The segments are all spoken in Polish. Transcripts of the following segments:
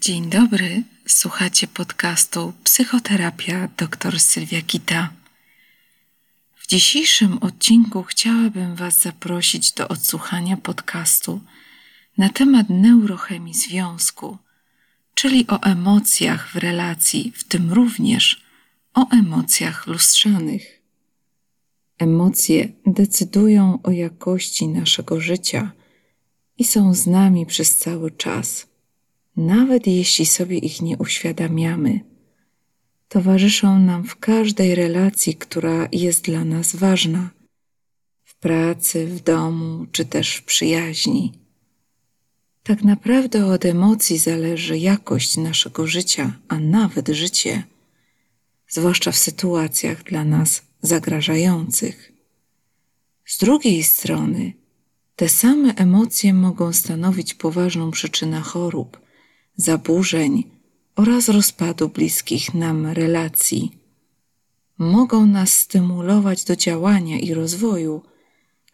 Dzień dobry, słuchacie podcastu Psychoterapia dr Sylwia Kita. W dzisiejszym odcinku chciałabym Was zaprosić do odsłuchania podcastu na temat neurochemii związku, czyli o emocjach w relacji, w tym również o emocjach lustrzanych. Emocje decydują o jakości naszego życia i są z nami przez cały czas nawet jeśli sobie ich nie uświadamiamy. Towarzyszą nam w każdej relacji, która jest dla nas ważna w pracy, w domu czy też w przyjaźni. Tak naprawdę od emocji zależy jakość naszego życia, a nawet życie, zwłaszcza w sytuacjach dla nas zagrażających. Z drugiej strony, te same emocje mogą stanowić poważną przyczynę chorób zaburzeń oraz rozpadu bliskich nam relacji. Mogą nas stymulować do działania i rozwoju,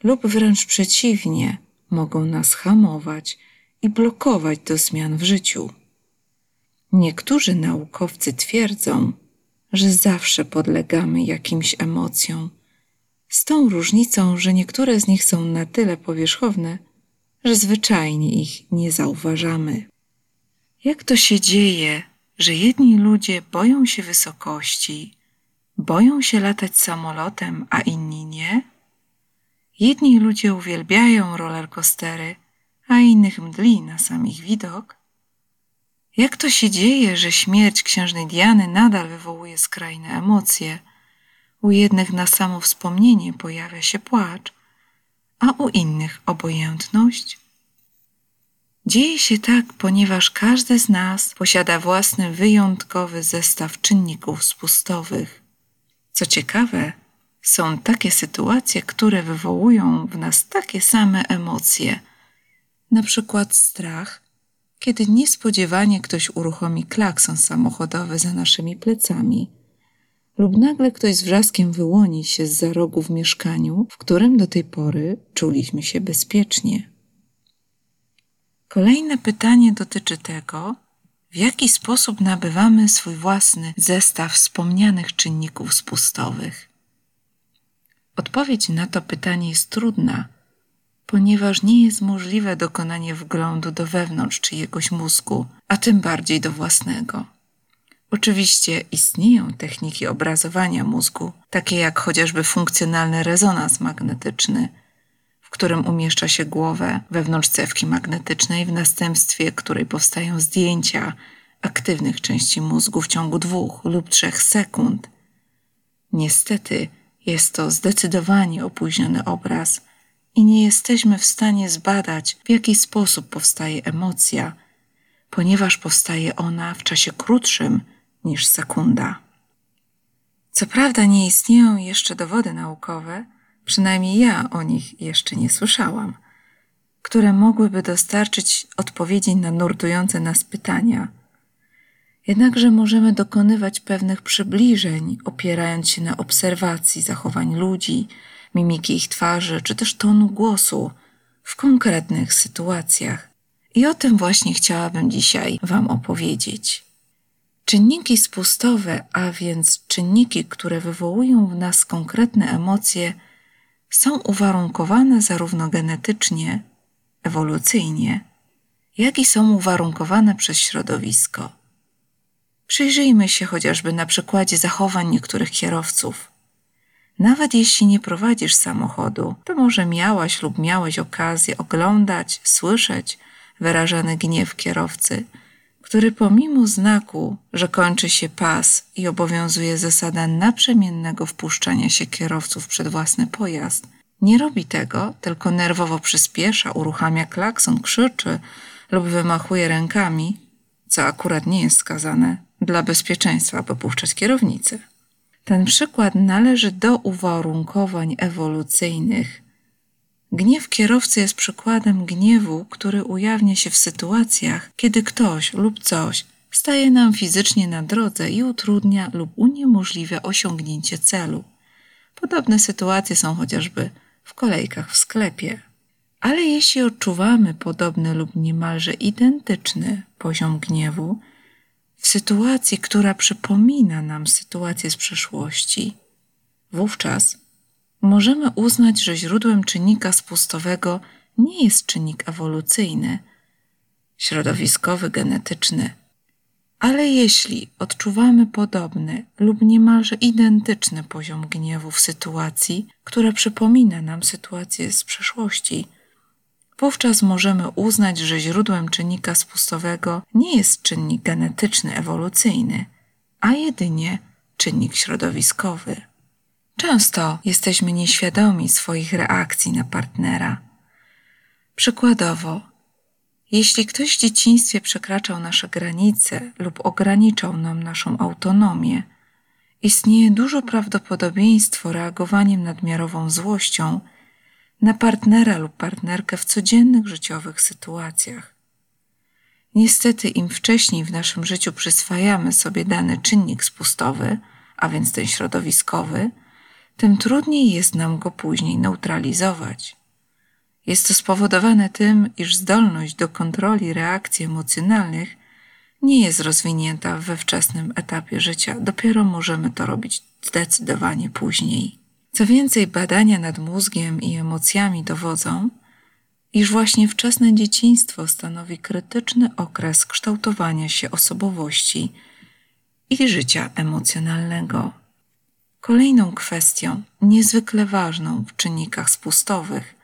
lub wręcz przeciwnie, mogą nas hamować i blokować do zmian w życiu. Niektórzy naukowcy twierdzą, że zawsze podlegamy jakimś emocjom, z tą różnicą, że niektóre z nich są na tyle powierzchowne, że zwyczajnie ich nie zauważamy. Jak to się dzieje, że jedni ludzie boją się wysokości, boją się latać samolotem, a inni nie? Jedni ludzie uwielbiają rollercoastery, a innych mdli na sam ich widok? Jak to się dzieje, że śmierć księżnej Diany nadal wywołuje skrajne emocje? U jednych na samo wspomnienie pojawia się płacz, a u innych obojętność? Dzieje się tak, ponieważ każdy z nas posiada własny wyjątkowy zestaw czynników spustowych. Co ciekawe, są takie sytuacje, które wywołują w nas takie same emocje, na przykład strach, kiedy niespodziewanie ktoś uruchomi klakson samochodowy za naszymi plecami, lub nagle ktoś z wrzaskiem wyłoni się z za rogu w mieszkaniu, w którym do tej pory czuliśmy się bezpiecznie. Kolejne pytanie dotyczy tego, w jaki sposób nabywamy swój własny zestaw wspomnianych czynników spustowych. Odpowiedź na to pytanie jest trudna, ponieważ nie jest możliwe dokonanie wglądu do wewnątrz czyjegoś mózgu, a tym bardziej do własnego. Oczywiście istnieją techniki obrazowania mózgu, takie jak chociażby funkcjonalny rezonans magnetyczny – w którym umieszcza się głowę wewnątrz cewki magnetycznej, w następstwie której powstają zdjęcia aktywnych części mózgu w ciągu dwóch lub trzech sekund. Niestety jest to zdecydowanie opóźniony obraz i nie jesteśmy w stanie zbadać, w jaki sposób powstaje emocja, ponieważ powstaje ona w czasie krótszym niż sekunda. Co prawda nie istnieją jeszcze dowody naukowe, przynajmniej ja o nich jeszcze nie słyszałam, które mogłyby dostarczyć odpowiedzi na nurtujące nas pytania. Jednakże możemy dokonywać pewnych przybliżeń, opierając się na obserwacji zachowań ludzi, mimiki ich twarzy, czy też tonu głosu w konkretnych sytuacjach. I o tym właśnie chciałabym dzisiaj Wam opowiedzieć. Czynniki spustowe, a więc czynniki, które wywołują w nas konkretne emocje, są uwarunkowane zarówno genetycznie, ewolucyjnie, jak i są uwarunkowane przez środowisko. Przyjrzyjmy się chociażby na przykładzie zachowań niektórych kierowców. Nawet jeśli nie prowadzisz samochodu, to może miałaś lub miałeś okazję oglądać, słyszeć wyrażany gniew kierowcy, który pomimo znaku, że kończy się pas i obowiązuje zasada naprzemiennego wpuszczania się kierowców przed własny pojazd, nie robi tego, tylko nerwowo przyspiesza, uruchamia klakson, krzyczy lub wymachuje rękami, co akurat nie jest skazane dla bezpieczeństwa, aby puszczać kierownicę. Ten przykład należy do uwarunkowań ewolucyjnych, Gniew kierowcy jest przykładem gniewu, który ujawnia się w sytuacjach, kiedy ktoś lub coś staje nam fizycznie na drodze i utrudnia lub uniemożliwia osiągnięcie celu. Podobne sytuacje są chociażby w kolejkach w sklepie. Ale jeśli odczuwamy podobny lub niemalże identyczny poziom gniewu w sytuacji, która przypomina nam sytuację z przeszłości, wówczas możemy uznać, że źródłem czynnika spustowego nie jest czynnik ewolucyjny, środowiskowy, genetyczny. Ale jeśli odczuwamy podobny lub niemalże identyczny poziom gniewu w sytuacji, która przypomina nam sytuację z przeszłości, wówczas możemy uznać, że źródłem czynnika spustowego nie jest czynnik genetyczny, ewolucyjny, a jedynie czynnik środowiskowy. Często jesteśmy nieświadomi swoich reakcji na partnera. Przykładowo, jeśli ktoś w dzieciństwie przekraczał nasze granice lub ograniczał nam naszą autonomię, istnieje duże prawdopodobieństwo reagowaniem nadmiarową złością na partnera lub partnerkę w codziennych życiowych sytuacjach. Niestety, im wcześniej w naszym życiu przyswajamy sobie dany czynnik spustowy, a więc ten środowiskowy, tym trudniej jest nam go później neutralizować. Jest to spowodowane tym, iż zdolność do kontroli reakcji emocjonalnych nie jest rozwinięta we wczesnym etapie życia, dopiero możemy to robić zdecydowanie później. Co więcej, badania nad mózgiem i emocjami dowodzą, iż właśnie wczesne dzieciństwo stanowi krytyczny okres kształtowania się osobowości i życia emocjonalnego. Kolejną kwestią, niezwykle ważną w czynnikach spustowych,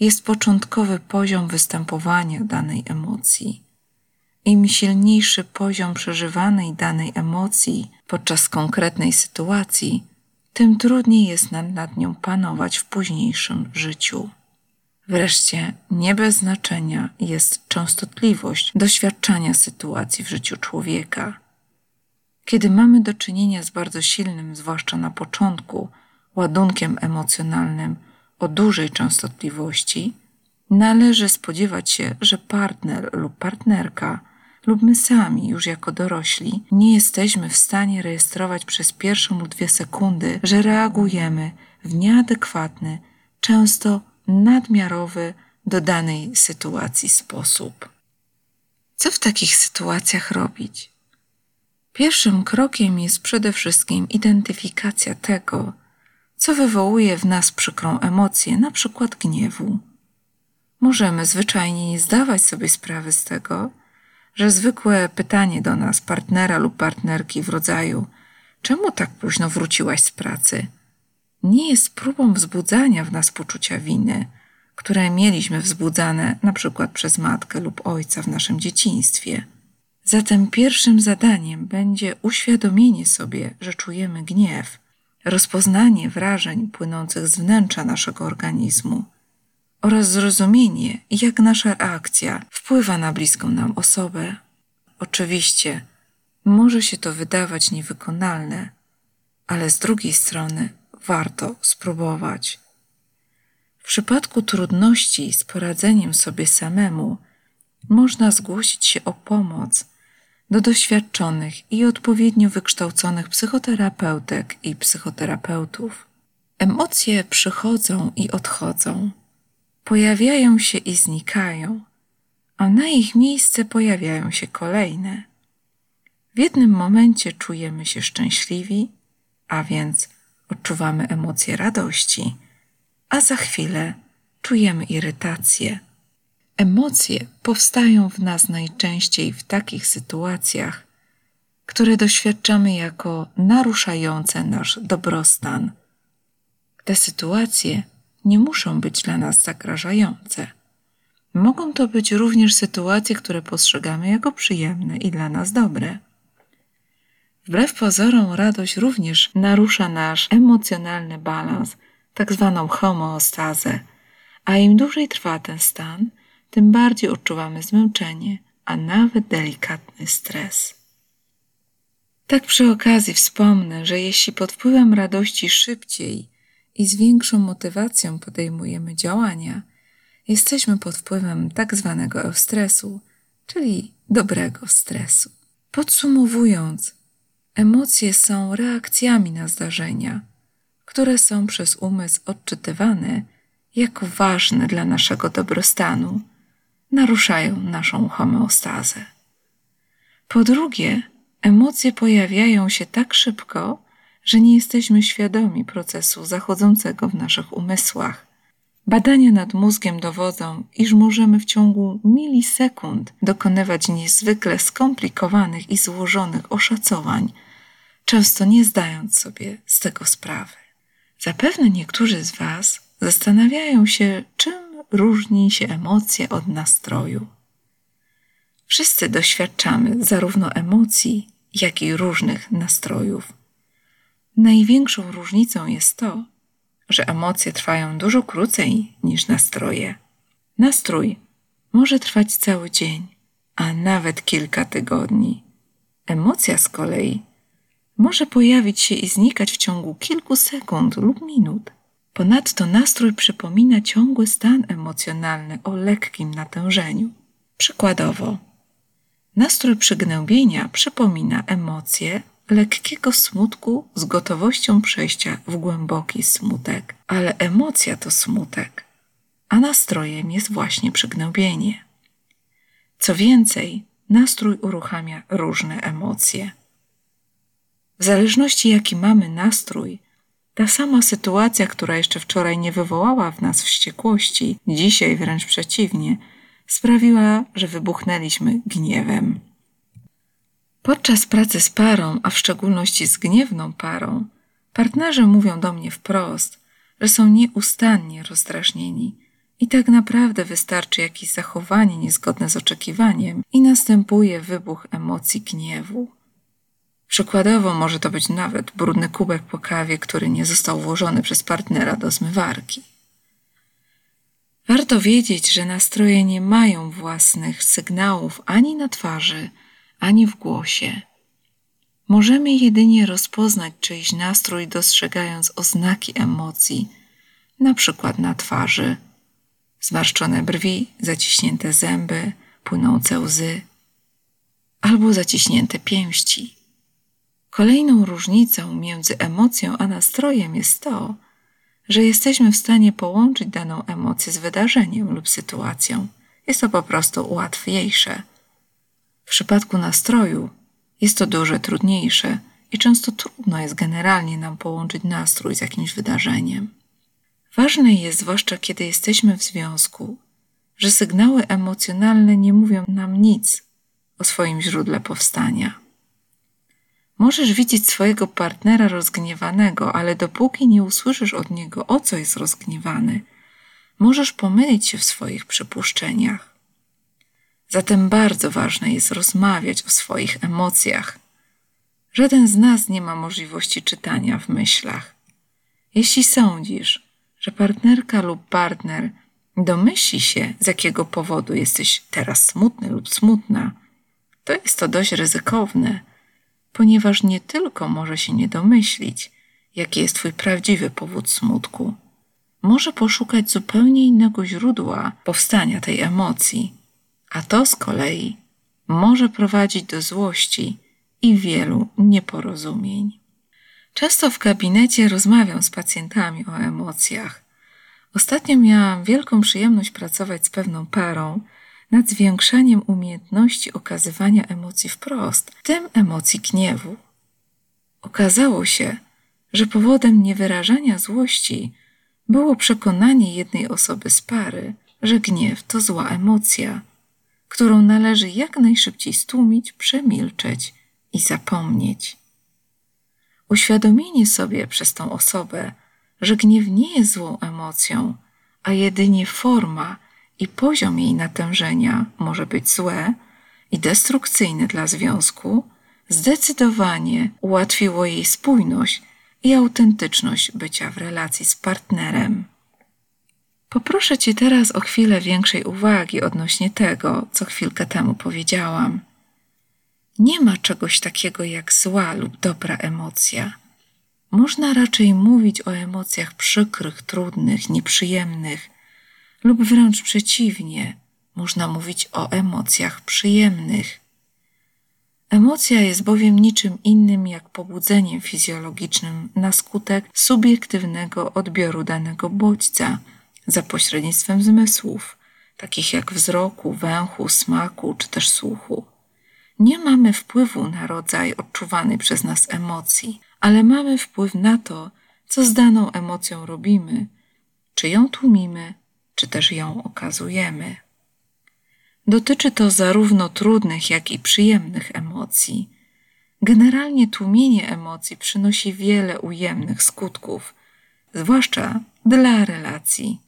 jest początkowy poziom występowania danej emocji. Im silniejszy poziom przeżywanej danej emocji podczas konkretnej sytuacji, tym trudniej jest nam nad nią panować w późniejszym życiu. Wreszcie, nie bez znaczenia jest częstotliwość doświadczania sytuacji w życiu człowieka. Kiedy mamy do czynienia z bardzo silnym, zwłaszcza na początku, ładunkiem emocjonalnym o dużej częstotliwości, należy spodziewać się, że partner lub partnerka lub my sami, już jako dorośli, nie jesteśmy w stanie rejestrować przez pierwszą lub dwie sekundy, że reagujemy w nieadekwatny, często nadmiarowy do danej sytuacji sposób. Co w takich sytuacjach robić? Pierwszym krokiem jest przede wszystkim identyfikacja tego, co wywołuje w nas przykrą emocję, na przykład gniewu. Możemy zwyczajnie nie zdawać sobie sprawy z tego, że zwykłe pytanie do nas partnera lub partnerki w rodzaju czemu tak późno wróciłaś z pracy nie jest próbą wzbudzania w nas poczucia winy, które mieliśmy wzbudzane na przykład przez matkę lub ojca w naszym dzieciństwie. Zatem pierwszym zadaniem będzie uświadomienie sobie, że czujemy gniew, rozpoznanie wrażeń płynących z wnętrza naszego organizmu – oraz zrozumienie, jak nasza reakcja wpływa na bliską nam osobę. Oczywiście może się to wydawać niewykonalne, ale z drugiej strony warto spróbować. W przypadku trudności z poradzeniem sobie samemu, można zgłosić się o pomoc do doświadczonych i odpowiednio wykształconych psychoterapeutek i psychoterapeutów. Emocje przychodzą i odchodzą pojawiają się i znikają, a na ich miejsce pojawiają się kolejne. W jednym momencie czujemy się szczęśliwi, a więc odczuwamy emocje radości, a za chwilę czujemy irytację. Emocje powstają w nas najczęściej w takich sytuacjach, które doświadczamy jako naruszające nasz dobrostan. Te sytuacje nie muszą być dla nas zagrażające. Mogą to być również sytuacje, które postrzegamy jako przyjemne i dla nas dobre. Wbrew pozorom, radość również narusza nasz emocjonalny balans, tak zwaną homeostazę, a im dłużej trwa ten stan, tym bardziej odczuwamy zmęczenie, a nawet delikatny stres. Tak przy okazji wspomnę, że jeśli pod wpływem radości szybciej i z większą motywacją podejmujemy działania, jesteśmy pod wpływem tak zwanego eustresu, czyli dobrego stresu. Podsumowując, emocje są reakcjami na zdarzenia, które są przez umysł odczytywane jak ważne dla naszego dobrostanu, naruszają naszą homeostazę. Po drugie, emocje pojawiają się tak szybko, że nie jesteśmy świadomi procesu zachodzącego w naszych umysłach. Badania nad mózgiem dowodzą, iż możemy w ciągu milisekund dokonywać niezwykle skomplikowanych i złożonych oszacowań, często nie zdając sobie z tego sprawy. Zapewne niektórzy z Was zastanawiają się, czym różni się emocje od nastroju. Wszyscy doświadczamy zarówno emocji, jak i różnych nastrojów. Największą różnicą jest to, że emocje trwają dużo krócej niż nastroje. Nastrój może trwać cały dzień, a nawet kilka tygodni. Emocja z kolei może pojawić się i znikać w ciągu kilku sekund lub minut. Ponadto nastrój przypomina ciągły stan emocjonalny o lekkim natężeniu. Przykładowo, nastrój przygnębienia przypomina emocje lekkiego smutku z gotowością przejścia w głęboki smutek, ale emocja to smutek, a nastrojem jest właśnie przygnębienie. Co więcej, nastrój uruchamia różne emocje. W zależności jaki mamy nastrój, ta sama sytuacja, która jeszcze wczoraj nie wywołała w nas wściekłości, dzisiaj wręcz przeciwnie, sprawiła, że wybuchnęliśmy gniewem. Podczas pracy z parą, a w szczególności z gniewną parą, partnerzy mówią do mnie wprost, że są nieustannie rozdrażnieni i tak naprawdę wystarczy jakieś zachowanie niezgodne z oczekiwaniem i następuje wybuch emocji gniewu. Przykładowo może to być nawet brudny kubek po kawie, który nie został włożony przez partnera do zmywarki. Warto wiedzieć, że nastroje nie mają własnych sygnałów ani na twarzy, ani w głosie. Możemy jedynie rozpoznać czyjś nastrój, dostrzegając oznaki emocji, na przykład na twarzy, zmarszczone brwi, zaciśnięte zęby, płynące łzy albo zaciśnięte pięści. Kolejną różnicą między emocją a nastrojem jest to, że jesteśmy w stanie połączyć daną emocję z wydarzeniem lub sytuacją. Jest to po prostu łatwiejsze. W przypadku nastroju jest to dużo trudniejsze i często trudno jest generalnie nam połączyć nastrój z jakimś wydarzeniem. Ważne jest, zwłaszcza kiedy jesteśmy w związku, że sygnały emocjonalne nie mówią nam nic o swoim źródle powstania. Możesz widzieć swojego partnera rozgniewanego, ale dopóki nie usłyszysz od niego, o co jest rozgniewany, możesz pomylić się w swoich przypuszczeniach. Zatem bardzo ważne jest rozmawiać o swoich emocjach. Żaden z nas nie ma możliwości czytania w myślach. Jeśli sądzisz, że partnerka lub partner domyśli się, z jakiego powodu jesteś teraz smutny lub smutna, to jest to dość ryzykowne ponieważ nie tylko może się nie domyślić, jaki jest Twój prawdziwy powód smutku, może poszukać zupełnie innego źródła powstania tej emocji, a to z kolei może prowadzić do złości i wielu nieporozumień. Często w gabinecie rozmawiam z pacjentami o emocjach. Ostatnio miałam wielką przyjemność pracować z pewną parą, nad zwiększaniem umiejętności okazywania emocji wprost, w tym emocji gniewu. Okazało się, że powodem niewyrażania złości było przekonanie jednej osoby z pary, że gniew to zła emocja, którą należy jak najszybciej stłumić, przemilczeć i zapomnieć. Uświadomienie sobie przez tą osobę, że gniew nie jest złą emocją, a jedynie forma, i poziom jej natężenia może być złe i destrukcyjny dla związku, zdecydowanie ułatwiło jej spójność i autentyczność bycia w relacji z partnerem. Poproszę Cię teraz o chwilę większej uwagi odnośnie tego, co chwilkę temu powiedziałam. Nie ma czegoś takiego jak zła lub dobra emocja. Można raczej mówić o emocjach przykrych, trudnych, nieprzyjemnych, lub wręcz przeciwnie, można mówić o emocjach przyjemnych. Emocja jest bowiem niczym innym jak pobudzeniem fizjologicznym na skutek subiektywnego odbioru danego bodźca, za pośrednictwem zmysłów, takich jak wzroku, węchu, smaku czy też słuchu. Nie mamy wpływu na rodzaj odczuwanej przez nas emocji, ale mamy wpływ na to, co z daną emocją robimy, czy ją tłumimy, czy też ją okazujemy. Dotyczy to zarówno trudnych, jak i przyjemnych emocji. Generalnie tłumienie emocji przynosi wiele ujemnych skutków, zwłaszcza dla relacji.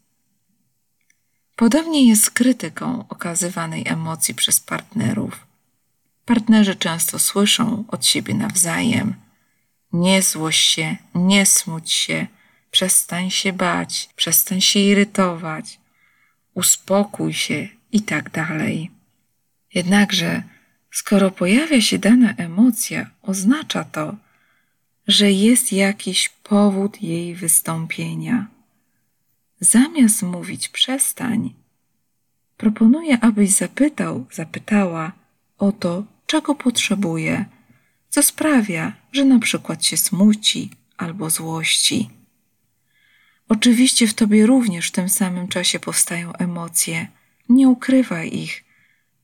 Podobnie jest z krytyką okazywanej emocji przez partnerów. Partnerzy często słyszą od siebie nawzajem: Nie złoś się, nie smuć się, przestań się bać, przestań się irytować, uspokój się i tak dalej. Jednakże, skoro pojawia się dana emocja, oznacza to, że jest jakiś powód jej wystąpienia. Zamiast mówić przestań, proponuję, abyś zapytał, zapytała o to, czego potrzebuje, co sprawia, że na przykład się smuci albo złości. Oczywiście w tobie również w tym samym czasie powstają emocje. Nie ukrywaj ich.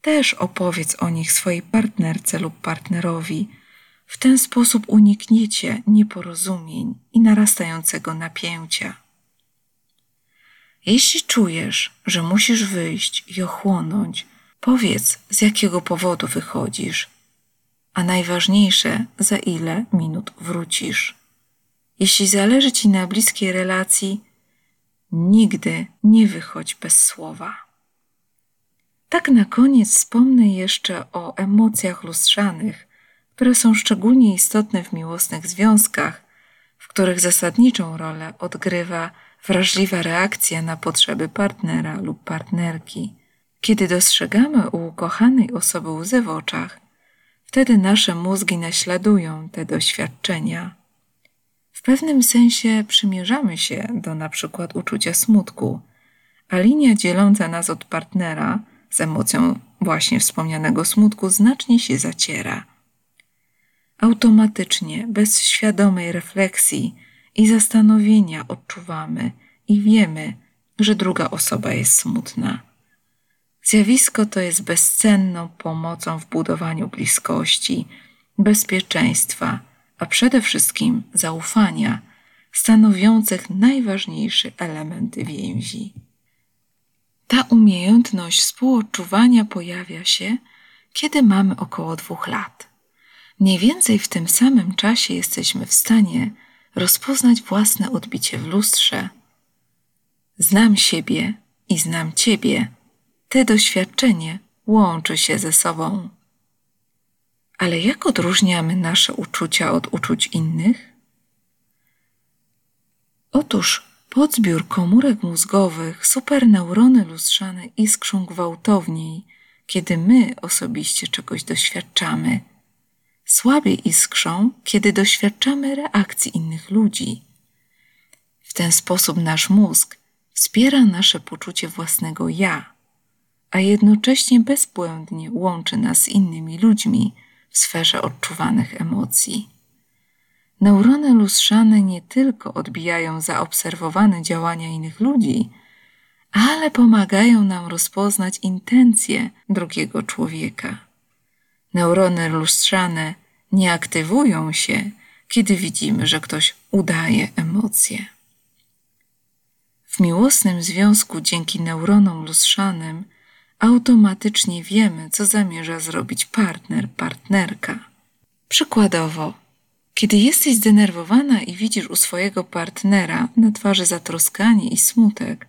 Też opowiedz o nich swojej partnerce lub partnerowi. W ten sposób unikniecie nieporozumień i narastającego napięcia. Jeśli czujesz, że musisz wyjść i ochłonąć, powiedz, z jakiego powodu wychodzisz, a najważniejsze, za ile minut wrócisz. Jeśli zależy Ci na bliskiej relacji, nigdy nie wychodź bez słowa. Tak na koniec wspomnę jeszcze o emocjach lustrzanych, które są szczególnie istotne w miłosnych związkach, w których zasadniczą rolę odgrywa wrażliwa reakcja na potrzeby partnera lub partnerki. Kiedy dostrzegamy u ukochanej osoby łzy w oczach, wtedy nasze mózgi naśladują te doświadczenia pewnym sensie przymierzamy się do na przykład uczucia smutku, a linia dzieląca nas od partnera z emocją właśnie wspomnianego smutku znacznie się zaciera. Automatycznie, bez świadomej refleksji i zastanowienia odczuwamy i wiemy, że druga osoba jest smutna. Zjawisko to jest bezcenną pomocą w budowaniu bliskości, bezpieczeństwa, a przede wszystkim zaufania, stanowiących najważniejszy element więzi. Ta umiejętność współodczuwania pojawia się, kiedy mamy około dwóch lat. Mniej więcej w tym samym czasie jesteśmy w stanie rozpoznać własne odbicie w lustrze. Znam siebie i znam Ciebie. Te doświadczenie łączy się ze sobą. Ale jak odróżniamy nasze uczucia od uczuć innych? Otóż podzbiór komórek mózgowych, superneurony lustrzane iskrzą gwałtowniej, kiedy my osobiście czegoś doświadczamy. Słabiej iskrzą, kiedy doświadczamy reakcji innych ludzi. W ten sposób nasz mózg wspiera nasze poczucie własnego ja, a jednocześnie bezbłędnie łączy nas z innymi ludźmi w sferze odczuwanych emocji. Neurony lustrzane nie tylko odbijają zaobserwowane działania innych ludzi, ale pomagają nam rozpoznać intencje drugiego człowieka. Neurony lustrzane nie aktywują się, kiedy widzimy, że ktoś udaje emocje. W miłosnym związku dzięki neuronom lustrzanym automatycznie wiemy, co zamierza zrobić partner, partnerka. Przykładowo, kiedy jesteś zdenerwowana i widzisz u swojego partnera na twarzy zatroskanie i smutek,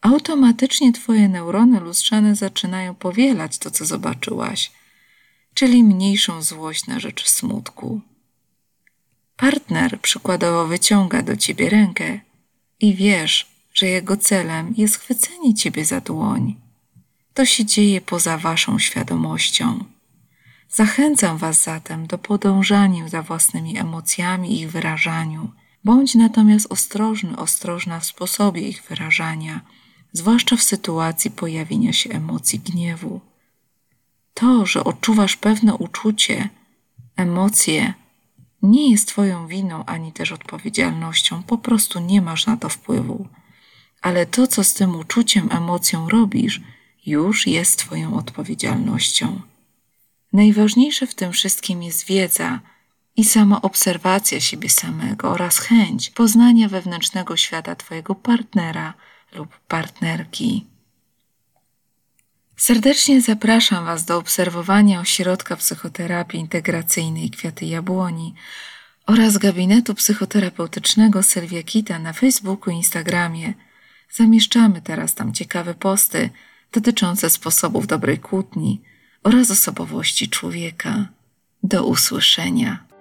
automatycznie twoje neurony lustrzane zaczynają powielać to, co zobaczyłaś, czyli mniejszą złość na rzecz smutku. Partner przykładowo wyciąga do ciebie rękę i wiesz, że jego celem jest chwycenie ciebie za dłoń. To się dzieje poza Waszą świadomością. Zachęcam Was zatem do podążania za własnymi emocjami i ich wyrażaniu. Bądź natomiast ostrożny, ostrożna w sposobie ich wyrażania, zwłaszcza w sytuacji pojawienia się emocji gniewu. To, że odczuwasz pewne uczucie, emocje, nie jest Twoją winą ani też odpowiedzialnością, po prostu nie masz na to wpływu ale to, co z tym uczuciem, emocją robisz, już jest Twoją odpowiedzialnością. Najważniejsze w tym wszystkim jest wiedza i sama obserwacja siebie samego oraz chęć poznania wewnętrznego świata Twojego partnera lub partnerki. Serdecznie zapraszam Was do obserwowania ośrodka psychoterapii integracyjnej Kwiaty Jabłoni oraz gabinetu psychoterapeutycznego Sylwia Kita na Facebooku i Instagramie. Zamieszczamy teraz tam ciekawe posty dotyczące sposobów dobrej kłótni oraz osobowości człowieka. Do usłyszenia.